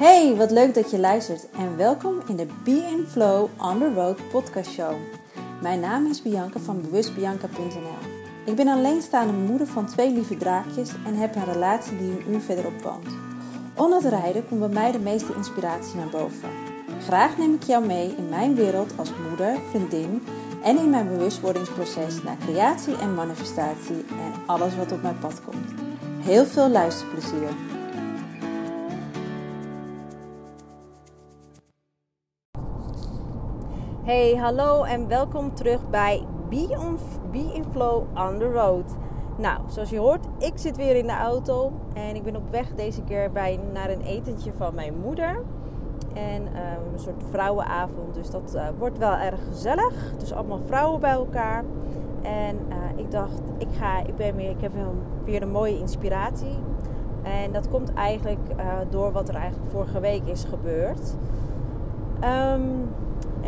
Hey, wat leuk dat je luistert en welkom in de Be in Flow on the Road podcast show. Mijn naam is Bianca van bewustbianca.nl. Ik ben alleenstaande moeder van twee lieve draakjes en heb een relatie die een uur verderop woont. Onder het rijden komt bij mij de meeste inspiratie naar boven. Graag neem ik jou mee in mijn wereld als moeder, vriendin en in mijn bewustwordingsproces naar creatie en manifestatie en alles wat op mijn pad komt. Heel veel luisterplezier! Hey, hallo en welkom terug bij Be, Be in Flow on the Road. Nou, zoals je hoort, ik zit weer in de auto en ik ben op weg deze keer bij, naar een etentje van mijn moeder. En um, een soort vrouwenavond, dus dat uh, wordt wel erg gezellig. Dus allemaal vrouwen bij elkaar. En uh, ik dacht, ik, ga, ik, ben weer, ik heb weer een mooie inspiratie. En dat komt eigenlijk uh, door wat er eigenlijk vorige week is gebeurd. Um,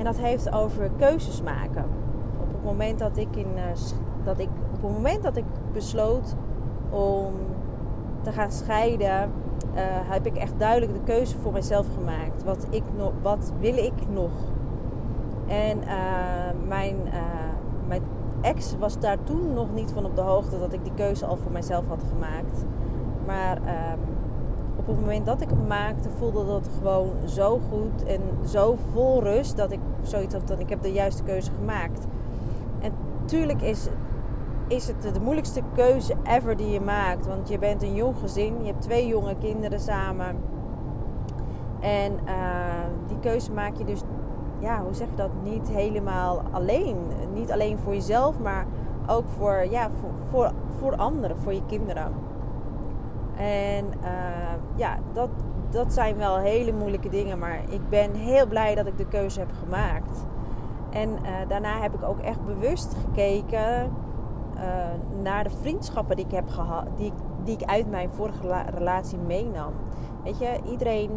en dat heeft over keuzes maken. Op het moment dat ik, in, uh, dat ik, op het moment dat ik besloot om te gaan scheiden, uh, heb ik echt duidelijk de keuze voor mezelf gemaakt. Wat, ik nog, wat wil ik nog? En uh, mijn, mijn ex was daar toen nog niet van op de hoogte dat ik die keuze al voor mezelf had gemaakt. Maar ehm, op het moment dat ik hem maakte, voelde dat gewoon zo goed en zo vol rust dat ik zoiets had dat ik heb de juiste keuze gemaakt. En tuurlijk is, is het de moeilijkste keuze ever die je maakt. Want je bent een jong gezin, je hebt twee jonge kinderen samen. En uh, die keuze maak je dus, ja, hoe zeg je dat, niet helemaal alleen. Niet alleen voor jezelf, maar ook voor, ja, voor, voor, voor anderen, voor je kinderen. En uh, ja, dat, dat zijn wel hele moeilijke dingen. Maar ik ben heel blij dat ik de keuze heb gemaakt. En uh, daarna heb ik ook echt bewust gekeken uh, naar de vriendschappen die ik heb gehad. Die, die ik uit mijn vorige relatie meenam. Weet je, iedereen,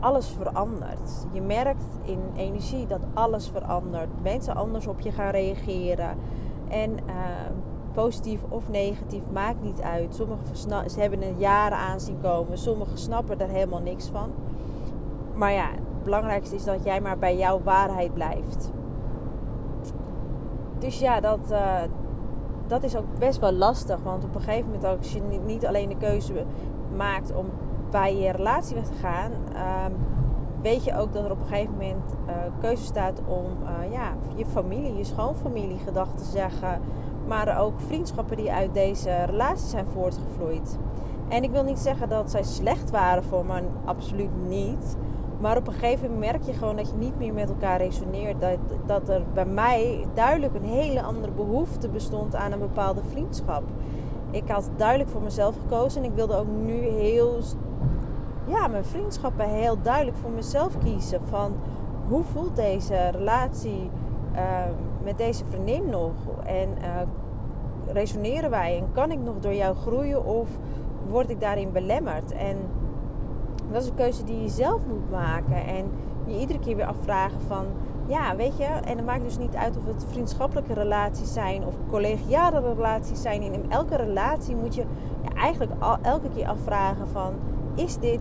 alles verandert. Je merkt in energie dat alles verandert. Mensen anders op je gaan reageren. En positief of negatief, maakt niet uit. Sommigen ze hebben het jaren aan zien komen, sommigen snappen er helemaal niks van. Maar ja, het belangrijkste is dat jij maar bij jouw waarheid blijft. Dus ja, dat, uh, dat is ook best wel lastig. Want op een gegeven moment, als je niet alleen de keuze maakt om bij je relatie weg te gaan, uh, weet je ook dat er op een gegeven moment uh, keuze staat om uh, ja, je familie, je schoonfamilie gedachten te zeggen maar ook vriendschappen die uit deze relatie zijn voortgevloeid. En ik wil niet zeggen dat zij slecht waren voor me, absoluut niet. Maar op een gegeven moment merk je gewoon dat je niet meer met elkaar resoneert. Dat, dat er bij mij duidelijk een hele andere behoefte bestond aan een bepaalde vriendschap. Ik had duidelijk voor mezelf gekozen en ik wilde ook nu heel, ja, mijn vriendschappen heel duidelijk voor mezelf kiezen. Van hoe voelt deze relatie? Uh, met deze vriendin nog? En uh, resoneren wij? En kan ik nog door jou groeien of word ik daarin belemmerd? En dat is een keuze die je zelf moet maken. En je iedere keer weer afvragen van... Ja, weet je, en het maakt dus niet uit of het vriendschappelijke relaties zijn of collegiale relaties zijn. In elke relatie moet je ja, eigenlijk elke keer afvragen van... Is dit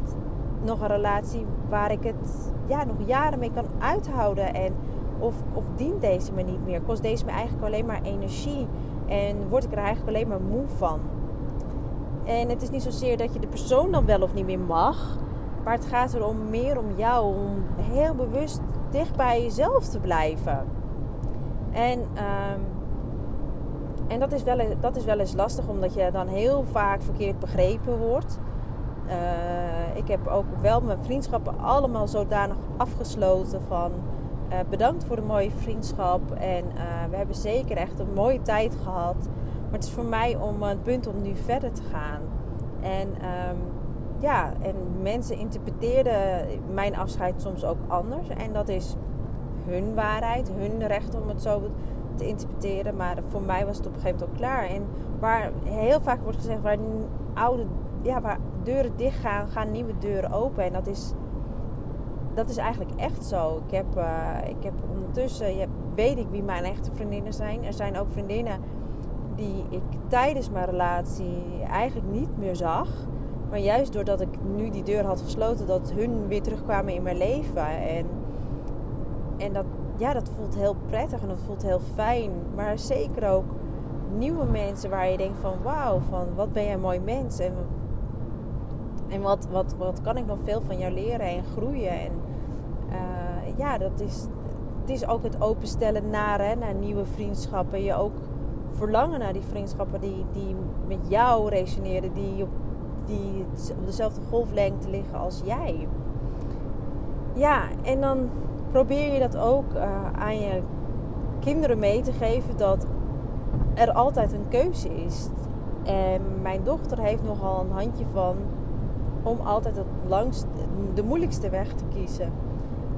nog een relatie waar ik het ja, nog jaren mee kan uithouden? En of, of dient deze me niet meer? Kost deze me eigenlijk alleen maar energie? En word ik er eigenlijk alleen maar moe van? En het is niet zozeer dat je de persoon dan wel of niet meer mag. Maar het gaat erom meer om jou. Om heel bewust dicht bij jezelf te blijven. En, um, en dat, is wel, dat is wel eens lastig. Omdat je dan heel vaak verkeerd begrepen wordt. Uh, ik heb ook wel mijn vriendschappen allemaal zodanig afgesloten van uh, bedankt voor de mooie vriendschap. En uh, we hebben zeker echt een mooie tijd gehad. Maar het is voor mij om het punt om nu verder te gaan. En um, ja, en mensen interpreteerden mijn afscheid soms ook anders. En dat is hun waarheid, hun recht om het zo te interpreteren. Maar voor mij was het op een gegeven moment ook klaar. En waar heel vaak wordt gezegd, waar oude ja, waar deuren dicht gaan, gaan nieuwe deuren open. En dat is dat is eigenlijk echt zo. Ik heb, uh, ik heb ondertussen ja, weet ik wie mijn echte vriendinnen zijn. Er zijn ook vriendinnen die ik tijdens mijn relatie eigenlijk niet meer zag. Maar juist doordat ik nu die deur had gesloten, dat hun weer terugkwamen in mijn leven. En, en dat, ja, dat voelt heel prettig en dat voelt heel fijn. Maar zeker ook nieuwe mensen waar je denkt van wauw, van wat ben jij een mooi mens. En, en wat, wat, wat kan ik nog veel van jou leren en groeien. En uh, ja, dat is, het is ook het openstellen naar, hè, naar nieuwe vriendschappen. Je ook verlangen naar die vriendschappen die, die met jou resoneren, die op, die op dezelfde golflengte liggen als jij. Ja, en dan probeer je dat ook uh, aan je kinderen mee te geven dat er altijd een keuze is. En mijn dochter heeft nogal een handje van om altijd het langst, de moeilijkste weg te kiezen.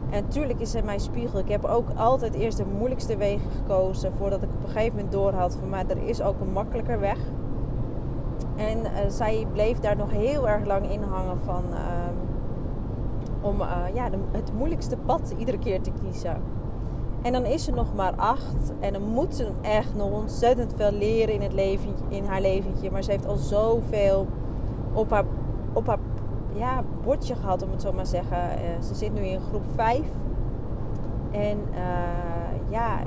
En natuurlijk is zij mijn spiegel. Ik heb ook altijd eerst de moeilijkste wegen gekozen voordat ik op een gegeven moment doorhad van maar er is ook een makkelijker weg. En uh, zij bleef daar nog heel erg lang in hangen van uh, om uh, ja, de, het moeilijkste pad iedere keer te kiezen. En dan is ze nog maar acht en dan moet ze echt nog ontzettend veel leren in, het leven, in haar leventje. Maar ze heeft al zoveel op haar, op haar ja, bordje gehad, om het zo maar zeggen. Uh, ze zit nu in groep 5. En uh, ja,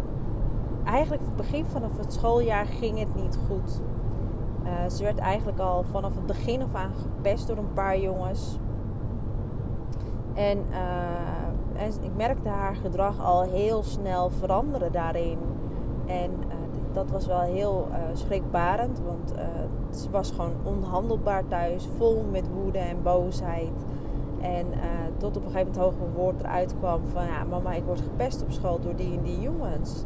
eigenlijk het begin vanaf het schooljaar ging het niet goed. Uh, ze werd eigenlijk al vanaf het begin af aan gepest door een paar jongens. En, en ik merkte haar gedrag al heel snel veranderen daarin. En dat was wel heel schrikbarend. Want ze was gewoon onhandelbaar thuis. Vol met woede en boosheid. En uh, tot op een gegeven moment hoger woord eruit kwam van... Ja, mama, ik word gepest op school door die en die jongens.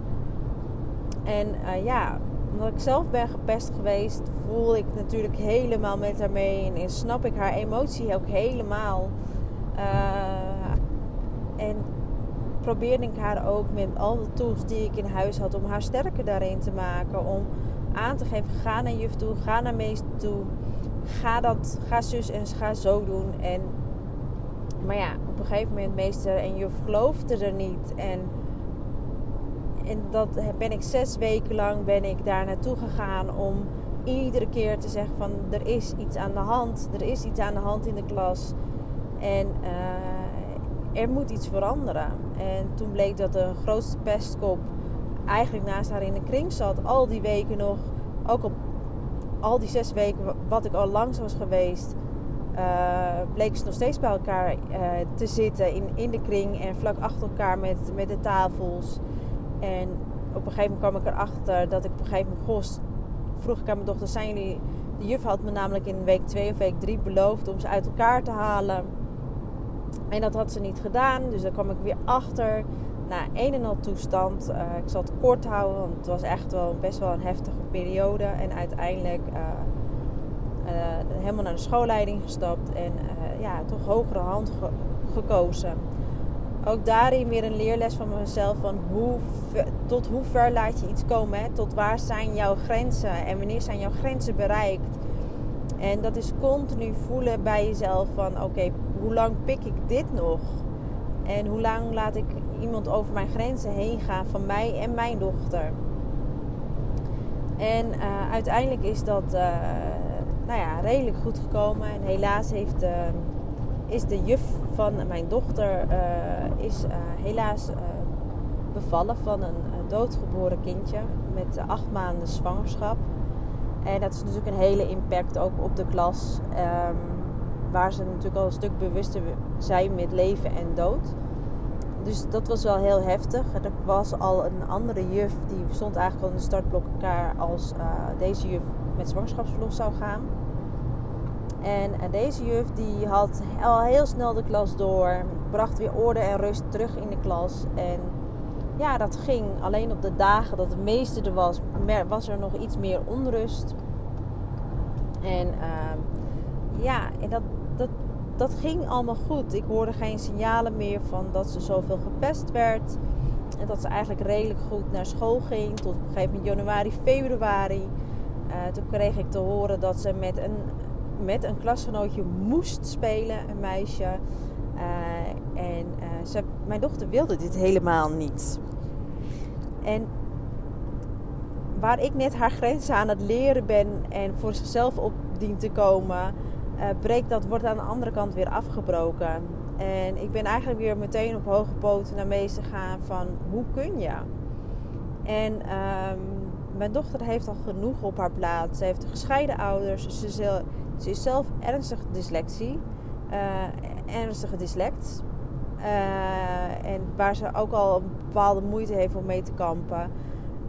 En ja, omdat ik zelf ben gepest geweest... voel ik natuurlijk helemaal met haar mee. En snap ik haar emotie ook helemaal. en probeerde ik haar ook met al de tools die ik in huis had om haar sterker daarin te maken. Om aan te geven, ga naar juf toe, ga naar meester toe. Ga dat, ga zus en ga zo doen. En, maar ja, op een gegeven moment meester en juf geloofde er niet. En, en dat ben ik zes weken lang ben ik daar naartoe gegaan om iedere keer te zeggen van er is iets aan de hand. Er is iets aan de hand in de klas. En uh, er moet iets veranderen. En toen bleek dat de grootste pestkop eigenlijk naast haar in de kring zat. Al die weken nog. Ook op al die zes weken wat ik al langs was geweest. Uh, bleken ze nog steeds bij elkaar uh, te zitten in, in de kring. En vlak achter elkaar met, met de tafels. En op een gegeven moment kwam ik erachter dat ik op een gegeven moment... Vroeg ik aan mijn dochter, zijn jullie... De juf had me namelijk in week 2 of week 3 beloofd om ze uit elkaar te halen. En dat had ze niet gedaan. Dus daar kwam ik weer achter. Na een en al toestand. Uh, ik zal het kort houden. Want het was echt wel best wel een heftige periode. En uiteindelijk uh, uh, helemaal naar de schoolleiding gestapt. En ja, toch hogere hand ge gekozen. Ook daarin weer een leerles van mezelf. Van hoe tot hoe ver laat je iets komen. Hè? Tot waar zijn jouw grenzen. En wanneer zijn jouw grenzen bereikt. En dat is continu voelen bij jezelf van oké, hoe lang pik ik dit nog? En hoe lang laat ik iemand over mijn grenzen heen gaan van mij en mijn dochter? En uh, uiteindelijk is dat uh, nou ja, redelijk goed gekomen. En helaas heeft, uh, is de juf van mijn dochter is, helaas bevallen van een doodgeboren kindje met acht maanden zwangerschap. En dat is natuurlijk een hele impact ook op de klas. Um, waar ze natuurlijk al een stuk bewuster zijn met leven en dood. Dus dat was wel heel heftig. Er was al een andere juf die stond eigenlijk al in de startblok als uh, deze juf met zwangerschapsverlof zou gaan. En, deze juf die had al heel snel de klas door, bracht weer orde en rust terug in de klas. En ja, dat ging. Alleen op de dagen dat het meeste er was, was er nog iets meer onrust. En uh, ja, en dat, dat ging allemaal goed. Ik hoorde geen signalen meer van dat ze zoveel gepest werd. En dat ze eigenlijk redelijk goed naar school ging. Tot op een gegeven moment januari, februari. Uh, toen kreeg ik te horen dat ze met een, met een klasgenootje moest spelen, een meisje. Uh, en uh, ze, mijn dochter wilde dit helemaal niet. En waar ik net haar grenzen aan het leren ben en voor zichzelf op dient te komen, breekt dat, wordt aan de andere kant weer afgebroken. En ik ben eigenlijk weer meteen op hoge poten naar meester gaan van hoe kun je? En ehm, mijn dochter heeft al genoeg op haar plaats. Ze heeft gescheiden ouders. Ze, ze is zelf ernstig dyslexie. Uh, ernstige dyslect. Uh, en waar ze ook al een bepaalde moeite heeft om mee te kampen.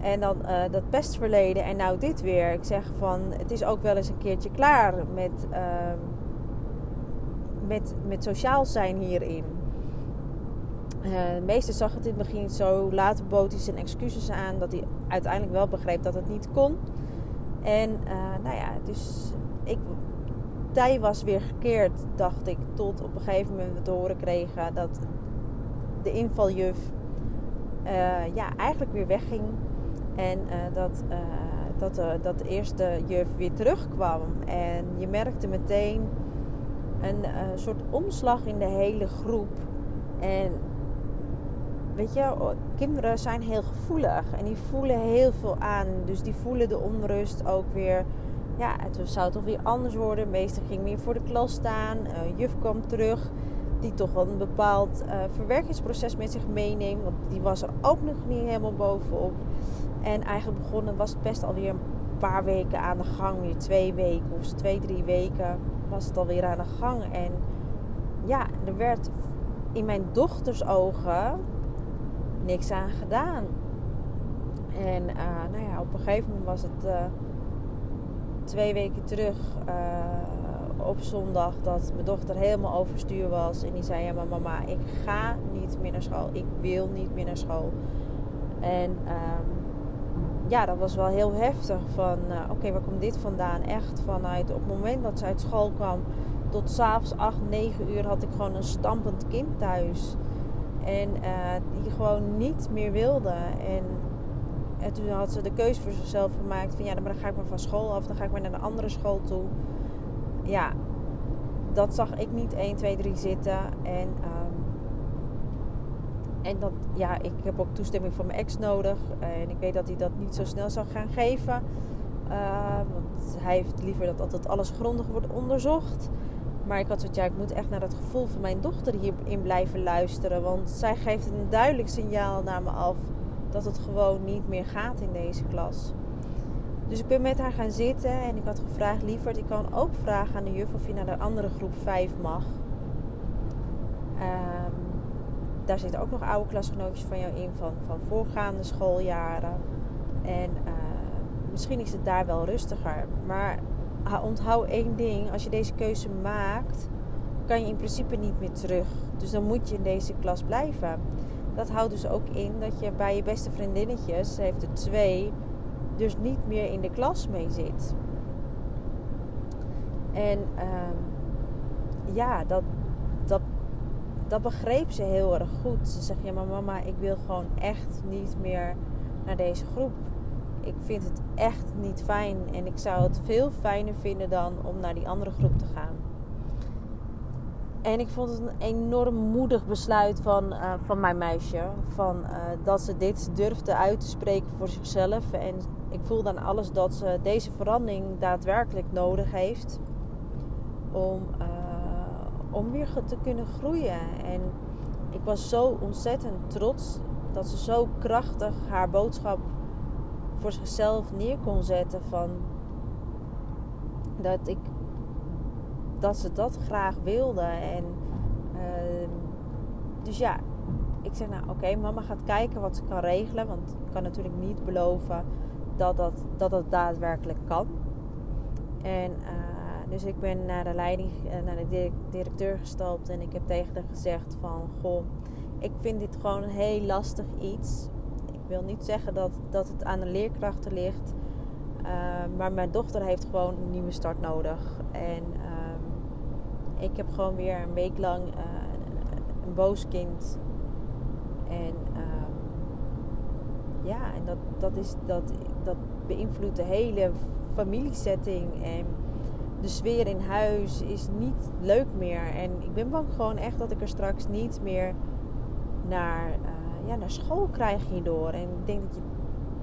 En dan uh, dat pestverleden en nou dit weer. Ik zeg van, het is ook wel eens een keertje klaar met, ehm, met, met sociaal zijn hierin. Uh, de meeste zag het in het begin zo. Later bood zijn excuses aan. Dat hij uiteindelijk wel begreep dat het niet kon. En uh, nou ja, dus ik, tij was weer gekeerd, dacht ik. Tot op een gegeven moment we te horen kregen dat de invaljuf ja, eigenlijk weer wegging. En dat, dat, dat de eerste juf weer terugkwam. En je merkte meteen een soort omslag in de hele groep. En weet je, kinderen zijn heel gevoelig en die voelen heel veel aan. Dus die voelen de onrust ook weer. Ja, het zou toch weer anders worden. Meester ging meer voor de klas staan. Juf kwam terug, die toch wel een bepaald uh, verwerkingsproces met zich meeneemt. Want die was er ook nog niet helemaal bovenop. En eigenlijk begonnen was het best alweer een paar weken aan de gang. Twee weken of twee, drie weken was het alweer aan de gang. En ja, er werd in mijn dochters ogen niks aan gedaan. En uh, nou ja, op een gegeven moment was het uh, twee weken terug op zondag dat mijn dochter helemaal overstuur was. En die zei: Ja, maar mama, ik ga niet meer naar school. Ik wil niet meer naar school. En um, ja, dat was wel heel heftig. Van oké, okay, waar komt dit vandaan? Echt vanuit op het moment dat ze uit school kwam tot s'avonds 8, 9 uur had ik gewoon een stampend kind thuis. En uh, die gewoon niet meer wilde. En, en, toen had ze de keuze voor zichzelf gemaakt van ja, dan ga ik maar van school af, dan ga ik maar naar een andere school toe. Ja, dat zag ik niet 1, 2, 3 zitten. En, um, en dat, ja, ik heb ook toestemming van mijn ex nodig. En ik weet dat hij dat niet zo snel zou gaan geven. Uh, want hij heeft liever dat altijd alles grondig wordt onderzocht. Maar ik had zoiets, ja, ik moet echt naar het gevoel van mijn dochter hierin blijven luisteren. Want zij geeft een duidelijk signaal naar me af dat het gewoon niet meer gaat in deze klas. Dus ik ben met haar gaan zitten en ik had gevraagd, lieverd, ik kan ook vragen aan de juf of je naar de andere groep 5 mag. Um, daar zitten ook nog oude klasgenootjes van jou in van, van voorgaande schooljaren. En uh, misschien is het daar wel rustiger. Maar onthoud één ding. Als je deze keuze maakt, kan je in principe niet meer terug. Dus dan moet je in deze klas blijven. Dat houdt dus ook in dat je bij je beste vriendinnetjes, ze heeft er twee, dus niet meer in de klas mee zit. En uh, ja, dat, dat, dat begreep ze heel erg goed. Ze zegt, ja maar mama, ik wil gewoon echt niet meer naar deze groep ik vind het echt niet fijn. En ik zou het veel fijner vinden dan om naar die andere groep te gaan. En ik vond het een enorm moedig besluit van, uh, van mijn meisje. Van, uh, dat ze dit durfde uit te spreken voor zichzelf. En ik voel dan alles dat ze deze verandering daadwerkelijk nodig heeft. Om, uh, om weer te kunnen groeien. En ik was zo ontzettend trots dat ze zo krachtig haar boodschap voor zichzelf neer kon zetten van dat ik dat ze dat graag wilde en uh, dus ja ik zeg nou oké mama gaat kijken wat ze kan regelen want ik kan natuurlijk niet beloven dat dat, dat, dat daadwerkelijk kan en uh, dus ik ben naar de leiding uh, naar de directeur gestapt en ik heb tegen haar gezegd van goh ik vind dit gewoon een heel lastig iets wil niet zeggen dat, dat het aan de leerkrachten ligt. Uh, maar mijn dochter heeft gewoon een nieuwe start nodig. En uh, ik heb gewoon weer een week lang een boos kind. En ehm, ja, en dat, dat, is, dat, dat beïnvloedt de hele familiesetting. En de sfeer in huis is niet leuk meer. En ik ben bang gewoon echt dat ik er straks niet meer naar ja, naar school krijg hierdoor. En ik denk dat je,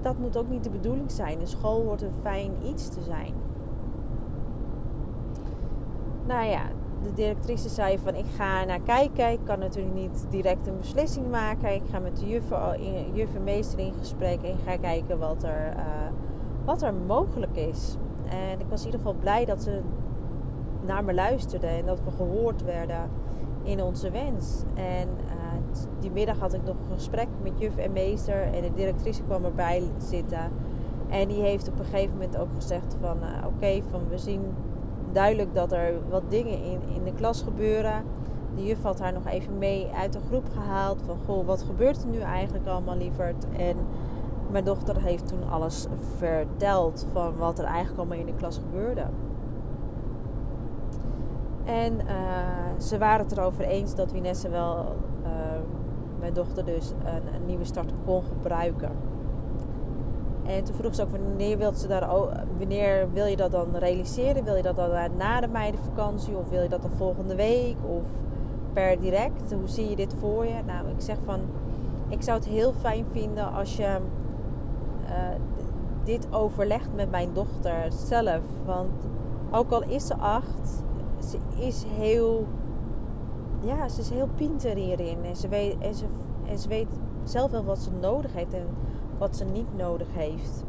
dat moet ook niet de bedoeling zijn. Een school wordt een fijn iets te zijn. Nou ja, de directrice zei van ik ga naar kijken. Ik kan natuurlijk niet direct een beslissing maken. Ik ga met de juffen, juf en meester in gesprek en ga kijken wat er, uh, wat er mogelijk is. En ik was in ieder geval blij dat ze naar me luisterden en dat we gehoord werden in onze wens. En uh, die middag had ik nog een gesprek met juf en meester en de directrice kwam erbij zitten. En die heeft op een gegeven moment ook gezegd van uh, oké, van we zien duidelijk dat er wat dingen in, in de klas gebeuren. De juf had haar nog even mee uit de groep gehaald. Van goh, wat gebeurt er nu eigenlijk allemaal, lieverd? En mijn dochter heeft toen alles verteld van wat er eigenlijk allemaal in de klas gebeurde. En uh, ze waren het erover eens dat Winesse wel uh, mijn dochter dus een, een nieuwe start kon gebruiken. En toen vroeg ze ook wanneer, wilt ze daar, wanneer wil je dat dan realiseren? Wil je dat dan na de meidenvakantie of wil je dat dan volgende week of per direct? Hoe zie je dit voor je? Nou, ik zeg van, ik zou het heel fijn vinden als je uh, dit overlegt met mijn dochter zelf. Want ook al is ze acht, ze is heel, ja, ze is heel pinter hierin. En ze weet, en ze, en ze weet zelf wel wat ze nodig heeft. En wat ze niet nodig heeft.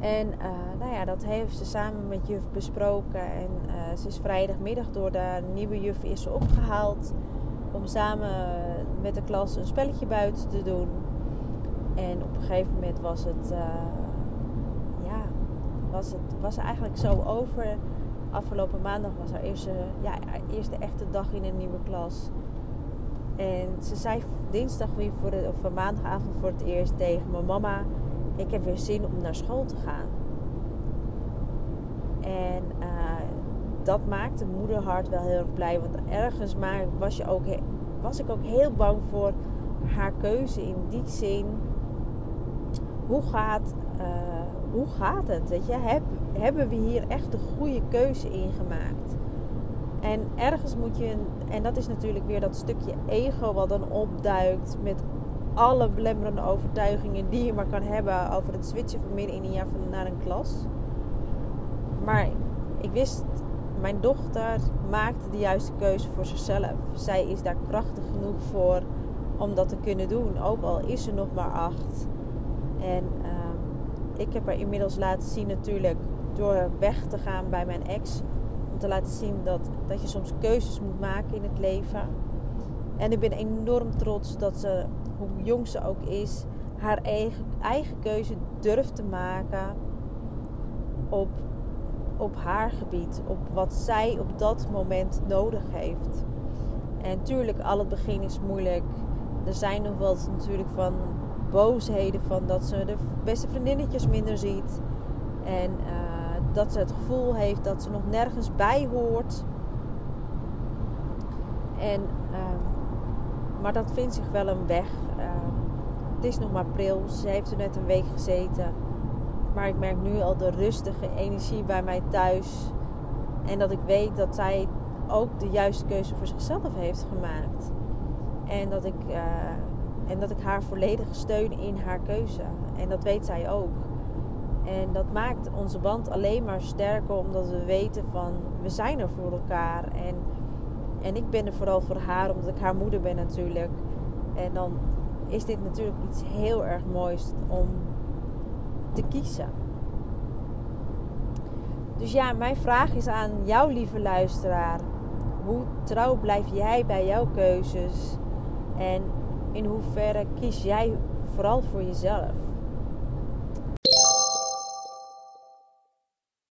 En uh, nou ja, dat heeft ze samen met juf besproken. En uh, ze is vrijdagmiddag door de nieuwe juf is opgehaald. Om samen met de klas een spelletje buiten te doen. En op een gegeven moment was het, uh, ja, was het was eigenlijk zo over. Afgelopen maandag was haar eerste, ja, haar eerste echte dag in een nieuwe klas. En ze zei dinsdag weer voor de, maandagavond voor het eerst tegen mijn mama: Ik heb weer zin om naar school te gaan. En uh, dat maakte moederhart wel heel erg blij. Want ergens was, je ook, was ik ook heel bang voor haar keuze in die zin. Hoe gaat, uh, hoe gaat het? Weet je? Heb, hebben we hier echt de goede keuze in gemaakt? En ergens moet je, en dat is natuurlijk weer dat stukje ego wat dan opduikt met alle belemmerende overtuigingen die je maar kan hebben over het switchen van midden in een jaar van naar een klas. Maar ik wist, mijn dochter maakte de juiste keuze voor zichzelf. Zij is daar krachtig genoeg voor om dat te kunnen doen, ook al is ze nog maar acht. En uh, ik heb haar inmiddels laten zien natuurlijk door weg te gaan bij mijn ex te laten zien dat, dat je soms keuzes moet maken in het leven. En ik ben enorm trots dat ze, hoe jong ze ook is, haar eigen, eigen keuze durft te maken op, op haar gebied. Op wat zij op dat moment nodig heeft. En tuurlijk, al het begin is moeilijk. Er zijn nog wel natuurlijk van boosheden van dat ze de beste vriendinnetjes minder ziet. En uh, dat ze het gevoel heeft dat ze nog nergens bij hoort. En, uh, maar dat vindt zich wel een weg. Uh, het is nog maar april. Ze heeft er net een week gezeten. Maar ik merk nu al de rustige energie bij mij thuis. En dat ik weet dat zij ook de juiste keuze voor zichzelf heeft gemaakt. En dat ik, uh, en dat ik haar volledig steun in haar keuze. En dat weet zij ook. En dat maakt onze band alleen maar sterker omdat we weten van we zijn er voor elkaar. En, en ik ben er vooral voor haar omdat ik haar moeder ben natuurlijk. En dan is dit natuurlijk iets heel erg moois om te kiezen. Dus ja, mijn vraag is aan jou, lieve luisteraar. Hoe trouw blijf jij bij jouw keuzes? En in hoeverre kies jij vooral voor jezelf?